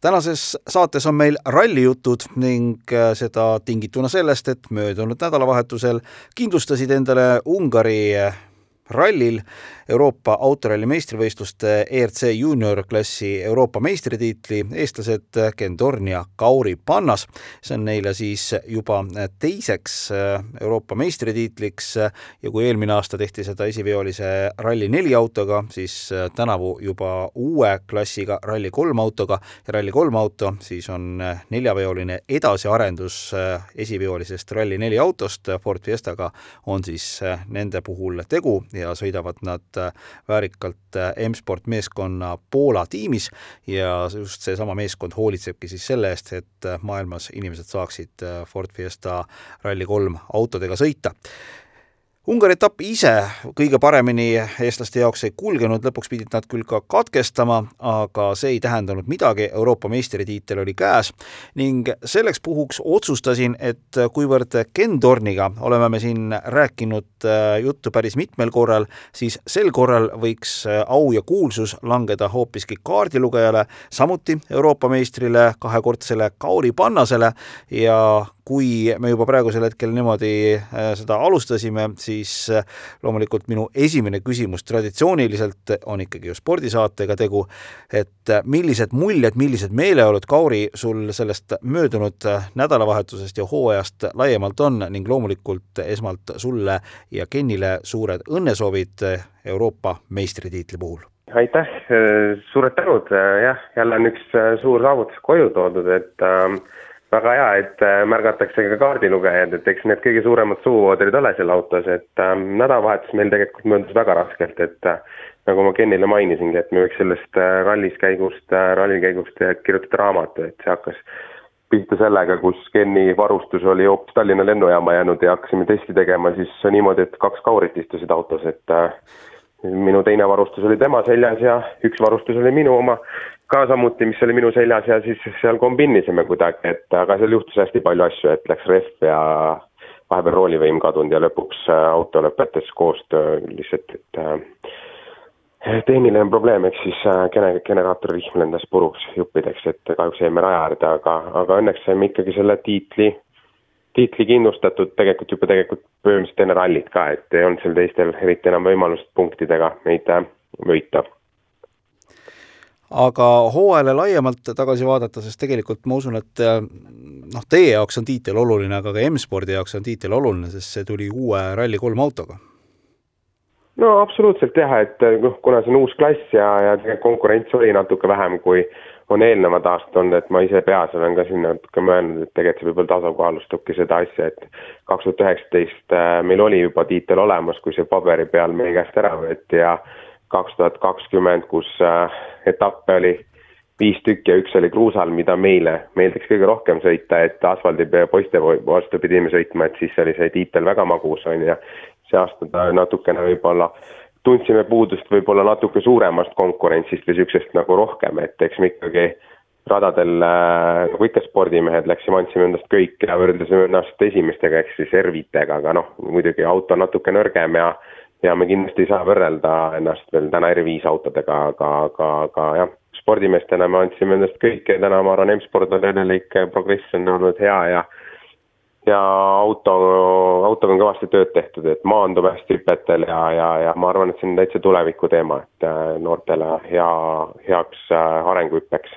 Tänases saates on meil rallijutud ning äh, seda tingituna sellest, et möödunud nädalavahetusel kindlustasid endale Ungari äh, rallil Euroopa autoralli meistrivõistluste ERC juunior klassi Euroopa meistritiitli eestlased Ken Torn ja Kauri Pannas. see on neile siis juba teiseks Euroopa meistritiitliks ja kui eelmine aasta tehti seda esiveolise Rally4 autoga, siis tänavu juba uue klassiga Rally3 autoga ja Rally3 auto siis on neljaveoline edasiarendus esiveolisest Rally4 autost, Ford Fiestaga on siis nende puhul tegu ja sõidavad nad väärikalt äh, M-sport meeskonna Poola tiimis. Ja just seesama meeskond hoolitsebki siis selle eest, et äh, maailmas inimesed saaksid äh, Ford Fiesta Rally3 autodega sõita Ungari etapp ise kõige paremini eestlaste jaoks ei kulgenud, lõpuks pidid nad küll ka katkestama, aga see ei tähendanud midagi, Euroopa meistritiitel oli käes ning selleks puhuks otsustasin, et kuivõrd Ken Torniga oleme me siin rääkinud äh, juttu päris mitmel korral, siis sel korral võiks äh, au ja kuulsus langeda hoopiski kaardilugejale, samuti Euroopa meistrile, kahekordsele Kauri Pannasele ja kui me juba praegusel hetkel niimoodi äh, seda alustasime, siis äh, loomulikult minu esimene küsimus traditsiooniliselt on ikkagi ju spordisaatega tegu, et äh, millised muljed, millised meeleolud, Kauri, sul sellest möödunud nädalavahetusest ja hooajast laiemalt on ning loomulikult esmalt sulle ja Kennile suured õnnesoovid Euroopa meistritiitli puhul? Aitäh, suured tänud, jah, jälle on üks suur saavutus koju toodud, et äh, väga hea, et äh, märgatakse ka kaardilugejad, et eks need kõige suuremad suuvoodrid ole seal autos, et äh, nädalavahetus meil tegelikult möödus väga raskelt, et äh, nagu ma Kennile mainisingi, et me võiks sellest äh, rallis käigust äh,, rallikäigust kirjutada raamatu, et see hakkas pihta sellega, kus Kenni varustus oli hoopis Tallinna lennujaama jäänud ja hakkasime testi tegema siis niimoodi, et kaks kaurit istusid autos, et äh, minu teine varustus oli tema seljas ja üks varustus oli minu oma ka samuti, mis oli minu seljas ja siis seal kombinnisime kuidagi, et aga seal juhtus hästi palju asju, et läks rehv ja vahepeal roolivõim kadunud ja lõpuks äh, auto lõpetas koostöö lihtsalt, et äh, tehniline probleem, ehk siis äh, gene-, generaatori rihm lendas puruks juppideks, et kahjuks jäime raja äärde, aga, aga õnneks saime ikkagi selle tiitli, tiitli kindlustatud tegelikult juba tegelikult põhimõtteliselt enne rallit ka, et ei olnud seal teistel eriti enam võimalust punktidega neid võita aga hooajale laiemalt tagasi vaadata, sest tegelikult ma usun, et äh, noh, teie jaoks on tiitel oluline, aga ka M-spordi jaoks on tiitel oluline, sest see tuli uue Rally3 autoga. no absoluutselt jah, et noh, kuna see on uus klass ja, ja konkurents oli natuke vähem, kui on eelnevad aastad olnud, et ma ise peas olen ka siin natuke mõelnud, et tegelikult see võib-olla tasakaalustabki seda asja, et kaks tuhat üheksateist äh, meil oli juba tiitel olemas, kui see paberi peal meie käest ära võeti ja kaks tuhat kakskümmend, kus äh, etappe oli viis tükki ja üks oli kruusal, mida meile meeldiks kõige rohkem sõita, et asfaldi poiste vastu pidime sõitma, et siis oli see tiitel väga magus, on ju. see aasta ta natukene võib-olla tundsime puudust võib-olla natuke suuremast konkurentsist või niisugusest nagu rohkem, et eks me ikkagi radadel äh, nagu ikka spordimehed läksime, andsime endast kõik ja võrdlesime ennast esimestega ehk siis R5-tega, aga noh, muidugi auto natuke nõrgem ja ja me kindlasti ei saa võrrelda ennast veel täna R5 autodega, aga, aga, aga jah, spordimeestena me andsime endast kõike ja täna ma arvan, M-sport on enelik, progress on olnud hea ja ja auto, autoga on kõvasti tööd tehtud, et maandume hästi hüpetel ja, ja, ja ma arvan, et see on täitsa tuleviku teema, et äh, noortele hea, heaks äh, arenguhüppeks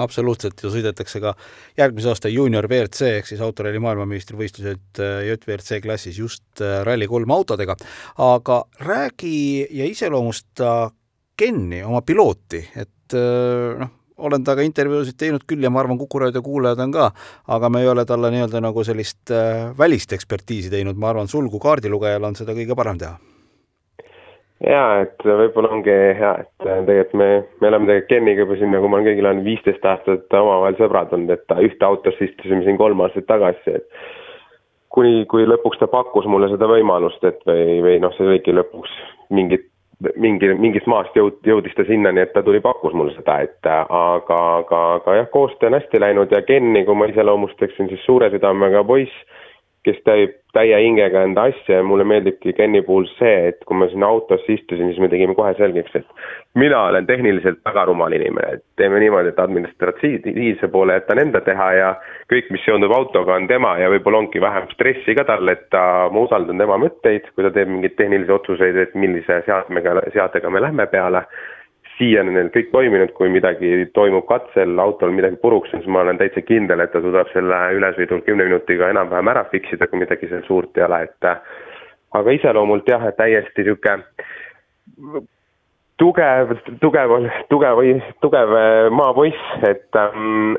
absoluutselt ja sõidetakse ka järgmise aasta juunior WRC ehk siis autoralli maailmameistrivõistlused äh, JWRC klassis just äh, Rally3 autodega. aga räägi ja iseloomusta Kenni, oma pilooti, et noh, olen temaga intervjuusid teinud küll ja ma arvan, Kuku raadio kuulajad on ka, aga me ei ole talle nii-öelda nagu sellist välist ekspertiisi teinud, ma arvan, sul kui kaardilugejal on seda kõige parem teha. Jaa, et võib-olla ongi hea, et äh, tegelikult me, me oleme tegelikult Keniga juba siin, nagu ma olen kõigile öelnud, viisteist aastat omavahel sõbrad olnud, et ühte autosse istusime siin kolm aastat tagasi, et kuni, kui lõpuks ta pakkus mulle seda võimalust, et või, või noh, see oligi lõpuks mingit, mingi, mingist maast jõud-, jõudis ta sinnani, et ta tuli, pakkus mulle seda, et aga, aga, aga jah, koostöö on hästi läinud ja Kenni, kui ma iseloomustaksin, siis suure südamega poiss, kes teeb täie hingega enda asja ja mulle meeldibki Kenni puhul see, et kui ma sinna autosse istusin, siis me tegime kohe selgeks, et mina olen tehniliselt väga rumal inimene, et teeme niimoodi, et administratiivse poole jätan enda teha ja kõik, mis seondub autoga, on tema ja võib-olla ongi vähem stressi ka tal, et ta, ma usaldan tema mõtteid, kui ta teeb mingeid tehnilisi otsuseid, et millise seadmega, seadega me lähme peale siiani neil kõik toiminud, kui midagi toimub katsel, autol midagi puruks, siis ma olen täitsa kindel, et ta suudab selle ülesõidul kümne minutiga enam-vähem ära fix ida, kui midagi seal suurt ei ole, et aga iseloomult jah, et täiesti niisugune tugev, tugev, tugev, tugev maapoiss, et,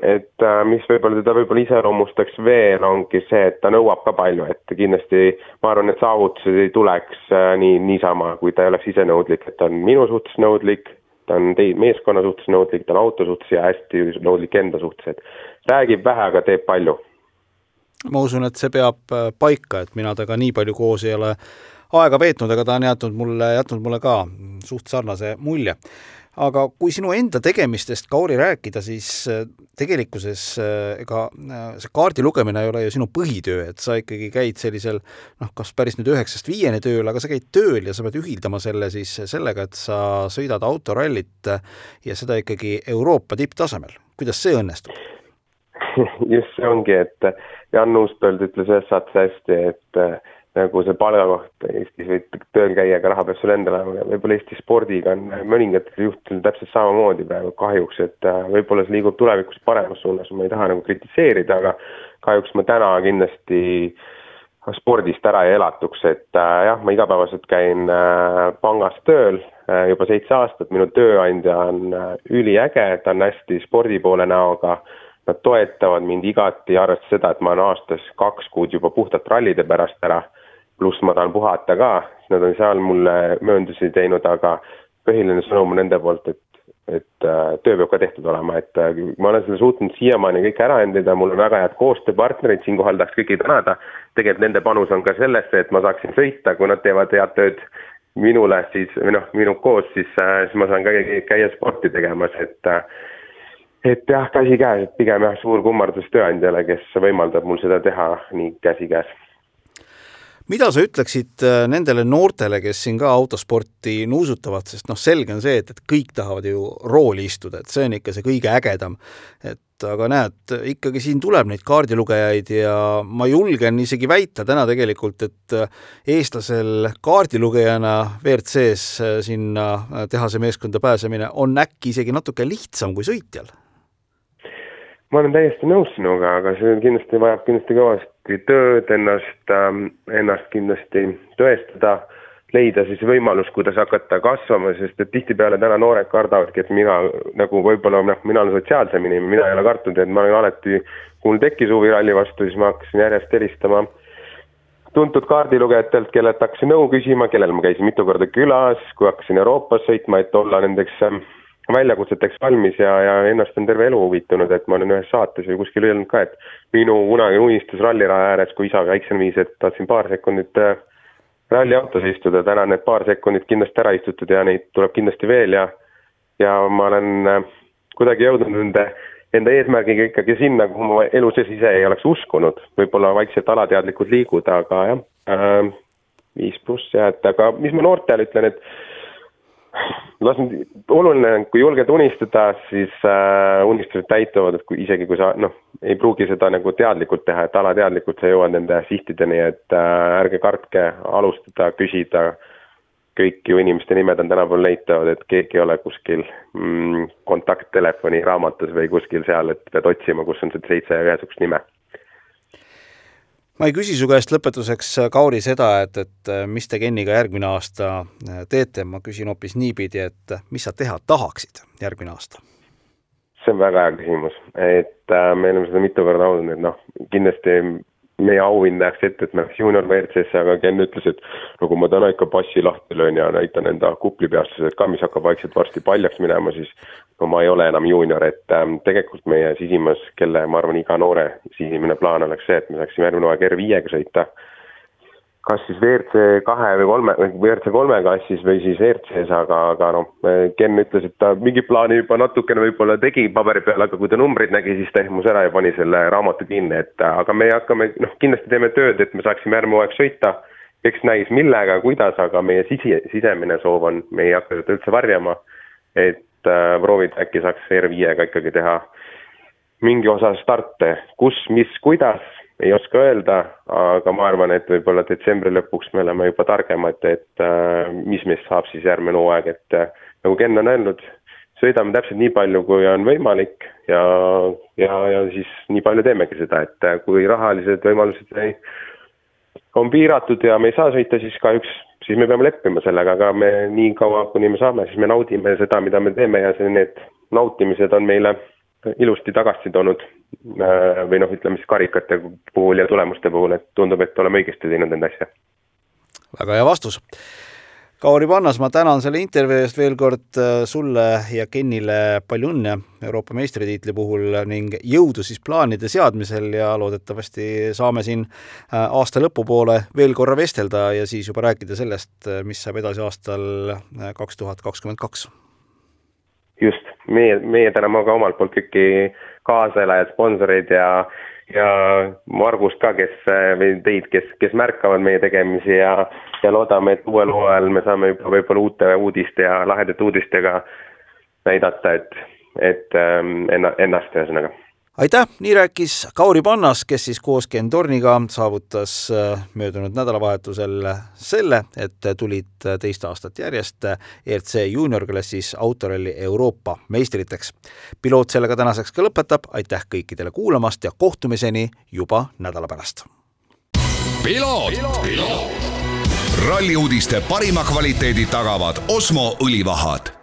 et mis võib-olla teda võib-olla iseloomustaks veel, ongi see, et ta nõuab ka palju, et kindlasti ma arvan, et saavutused ei tuleks nii, niisama, kui ta ei oleks ise nõudlik, et ta on minu suhtes nõudlik, ta on tei-, meeskonna suhtes nõudlik, ta on auto suhtes ja hästi nõudlik enda suhtes, et räägib vähe, aga teeb palju. ma usun, et see peab äh, paika, et mina temaga nii palju koos ei ole aega veetnud, aga ta on jätnud mulle, jätnud mulle ka suht sarnase mulje aga kui sinu enda tegemistest, Kauri, rääkida, siis äh, tegelikkuses äh, ega äh, see kaardi lugemine ei ole ju sinu põhitöö, et sa ikkagi käid sellisel noh, kas päris nüüd üheksast viieni tööl, aga sa käid tööl ja sa pead ühildama selle siis sellega, et sa sõidad autorallit ja seda ikkagi Euroopa tipptasemel. kuidas see õnnestub? just see ongi, et Jan Uuspõld ütles ühes saates hästi, et nagu see palgakoht Eestis võid tööl käia, aga raha peab sul endal olema. Ja võib-olla Eesti spordiga on mõningatel juhtudel täpselt samamoodi praegu kahjuks, et äh, võib-olla see liigub tulevikus paremas suunas, ma ei taha nagu kritiseerida, aga kahjuks ma täna kindlasti spordist ära ei elatuks, et äh, jah, ma igapäevaselt käin äh, pangas tööl äh, juba seitse aastat, minu tööandja on äh, üliäge, ta on hästi spordi poole näoga. Äh,, Nad toetavad mind igati, arvestades seda, et ma olen aastas kaks kuud juba puhtalt rallide pärast ära pluss ma tahan puhata ka, siis nad on seal mulle mööndusi teinud, aga põhiline sõnum nende poolt, et, et äh, töö peab ka tehtud olema, et äh, ma olen selle suutnud siiamaani kõik ära endida, mul on väga head koostööpartnerid, siinkohal tahaks kõiki tänada. tegelikult nende panus on ka sellesse, et ma saaksin sõita, kui nad teevad head tööd minule, siis või noh, minuga koos, siis, äh, siis ma saan ka käia sporti tegemas, et et jah, käsikäes, et pigem jah, suur kummardus tööandjale, kes võimaldab mul seda teha nii käsikäes mida sa ütleksid äh, nendele noortele, kes siin ka autosporti nuusutavad, sest noh, selge on see, et, et kõik tahavad ju rooli istuda, et see on ikka see kõige ägedam. et aga näed, ikkagi siin tuleb neid kaardilugejaid ja ma julgen isegi väita täna tegelikult, et äh, eestlasel kaardilugejana WRC-s äh, sinna tehase meeskonda pääsemine on äkki isegi natuke lihtsam kui sõitjal ma olen täiesti nõus sinuga, aga see kindlasti vajab kindlasti kõvasti tööd, ennast ähm,, ennast kindlasti tõestada, leida siis võimalus, kuidas hakata kasvama, sest et tihtipeale täna noored kardavadki, et mina nagu võib-olla noh, mina olen sotsiaalsem inimene, mina ei ole kartnud, et ma olen alati, kui mul tekkis huvi ralli vastu, siis ma hakkasin järjest helistama tuntud kaardilugejatelt, kellelt hakkasin nõu küsima, kellel ma käisin mitu korda külas, kui hakkasin Euroopas sõitma, et olla nendeks ähm, väljakutseteks valmis ja, ja ennast on terve elu huvitanud, et ma olen ühes saates või kuskil öelnud ka, et minu kunagine unistus ralliraja ääres, kui isa väiksem viis, et tahtsin paar sekundit äh, ralliautos istuda, täna need paar sekundit kindlasti ära istutud ja neid tuleb kindlasti veel ja ja ma olen äh, kuidagi jõudnud nende enda eesmärgiga ikkagi sinna, kuhu ma elu sees ise ei oleks uskunud, võib-olla vaikselt alateadlikult liigud, aga jah äh,, viis pluss jah, et aga mis ma noortele ütlen, et nüüd, oluline on, kui julged unistada, siis äh, unistused täituvad, et kui isegi, kui sa noh, ei pruugi seda nagu teadlikult teha, et alateadlikult sa jõuad nende sihtideni, et äh, ärge kartke alustada, küsida, kõik ju inimeste nimed on tänapäeval leitavad, et keegi ei ole kuskil mm, kontakttelefoni raamatus või kuskil seal, et pead otsima, kus on see seitse ühesugust nime ma ei küsi su käest lõpetuseks, Kauri, seda, et, et mis te Kenniga järgmine aasta äh, teete, ma küsin hoopis niipidi, et mis sa teha tahaksid järgmine aasta? see on väga hea küsimus, et äh, me oleme seda mitu korda olnud, et noh, kindlasti meie auhind nähakse ette, et läheks juunior WRC-sse, aga Ken ütles, et no kui ma täna ikka passi lahti löön ja näitan enda kuplipeastused ka, mis hakkab vaikselt varsti paljaks minema, siis no ma ei ole enam juunior, et ähm, tegelikult meie sisimas, kelle ma arvan, iga noore sisimine plaan oleks see, et me saaksime järgmine hooaeg R5-ga sõita kas siis WRC kahe või kolme, WRC kolme klassis või siis WRC-s, aga, aga noh, Ken ütles, et ta mingi plaani juba natukene võib-olla tegi paberi peal, aga kui ta numbreid nägi, siis ta ehmus ära ja pani selle raamatu kinni, et aga me hakkame, noh, kindlasti teeme tööd, et me saaksime järgmine hooaeg sõita. eks näis millega, kuidas, aga meie sisi, sisemine soov on, me ei hakka seda üldse varjama, et äh, proovida, äkki saaks R5-ga ikkagi teha mingi osa starte, kus, mis, kuidas ei oska öelda, aga ma arvan, et võib-olla detsembri lõpuks me oleme juba targemad, et äh, mis meist saab siis järgmine hooaeg, et äh, nagu Ken on öelnud, sõidame täpselt nii palju, kui on võimalik ja, ja, ja siis nii palju teemegi seda, et äh, kui rahalised võimalused ei, on piiratud ja me ei saa sõita, siis kahjuks, siis me peame leppima sellega, aga me nii kaua, kuni me saame, siis me naudime seda, mida me teeme ja see, need nautimised on meile ilusti tagasi toonud äh, või noh, ütleme siis karikate puhul ja tulemuste puhul, et tundub, et oleme õigesti teinud nende asja. väga hea vastus. Kauri Pannas, ma tänan selle intervjuu eest veel kord äh, sulle ja Kennile palju õnne Euroopa meistritiitli puhul ning jõudu siis plaanide seadmisel ja loodetavasti saame siin äh, aasta lõpupoole veel korra vestelda ja siis juba rääkida sellest, mis saab edasi aastal kaks tuhat kakskümmend kaks. just meie, meie täname ka omalt poolt kõiki kaaselajaid, sponsoreid ja, ja Margust ka, kes või teid, kes, kes märkavad meie tegemisi ja, ja loodame, et uuel hooajal me saame juba võib-olla uute uudiste ja lahedate uudistega näidata, et, et ähm, ennast ühesõnaga aitäh, nii rääkis Kauri Pannas, kes siis koos Ken Torniga saavutas äh, möödunud nädalavahetusel selle, et tulid teist aastat järjest ERC juuniorklassis autoralli Euroopa meistriteks. piloot sellega tänaseks ka lõpetab, aitäh kõikidele kuulamast ja kohtumiseni juba nädala pärast. ralli uudiste parima kvaliteedi tagavad Osmo õlivahad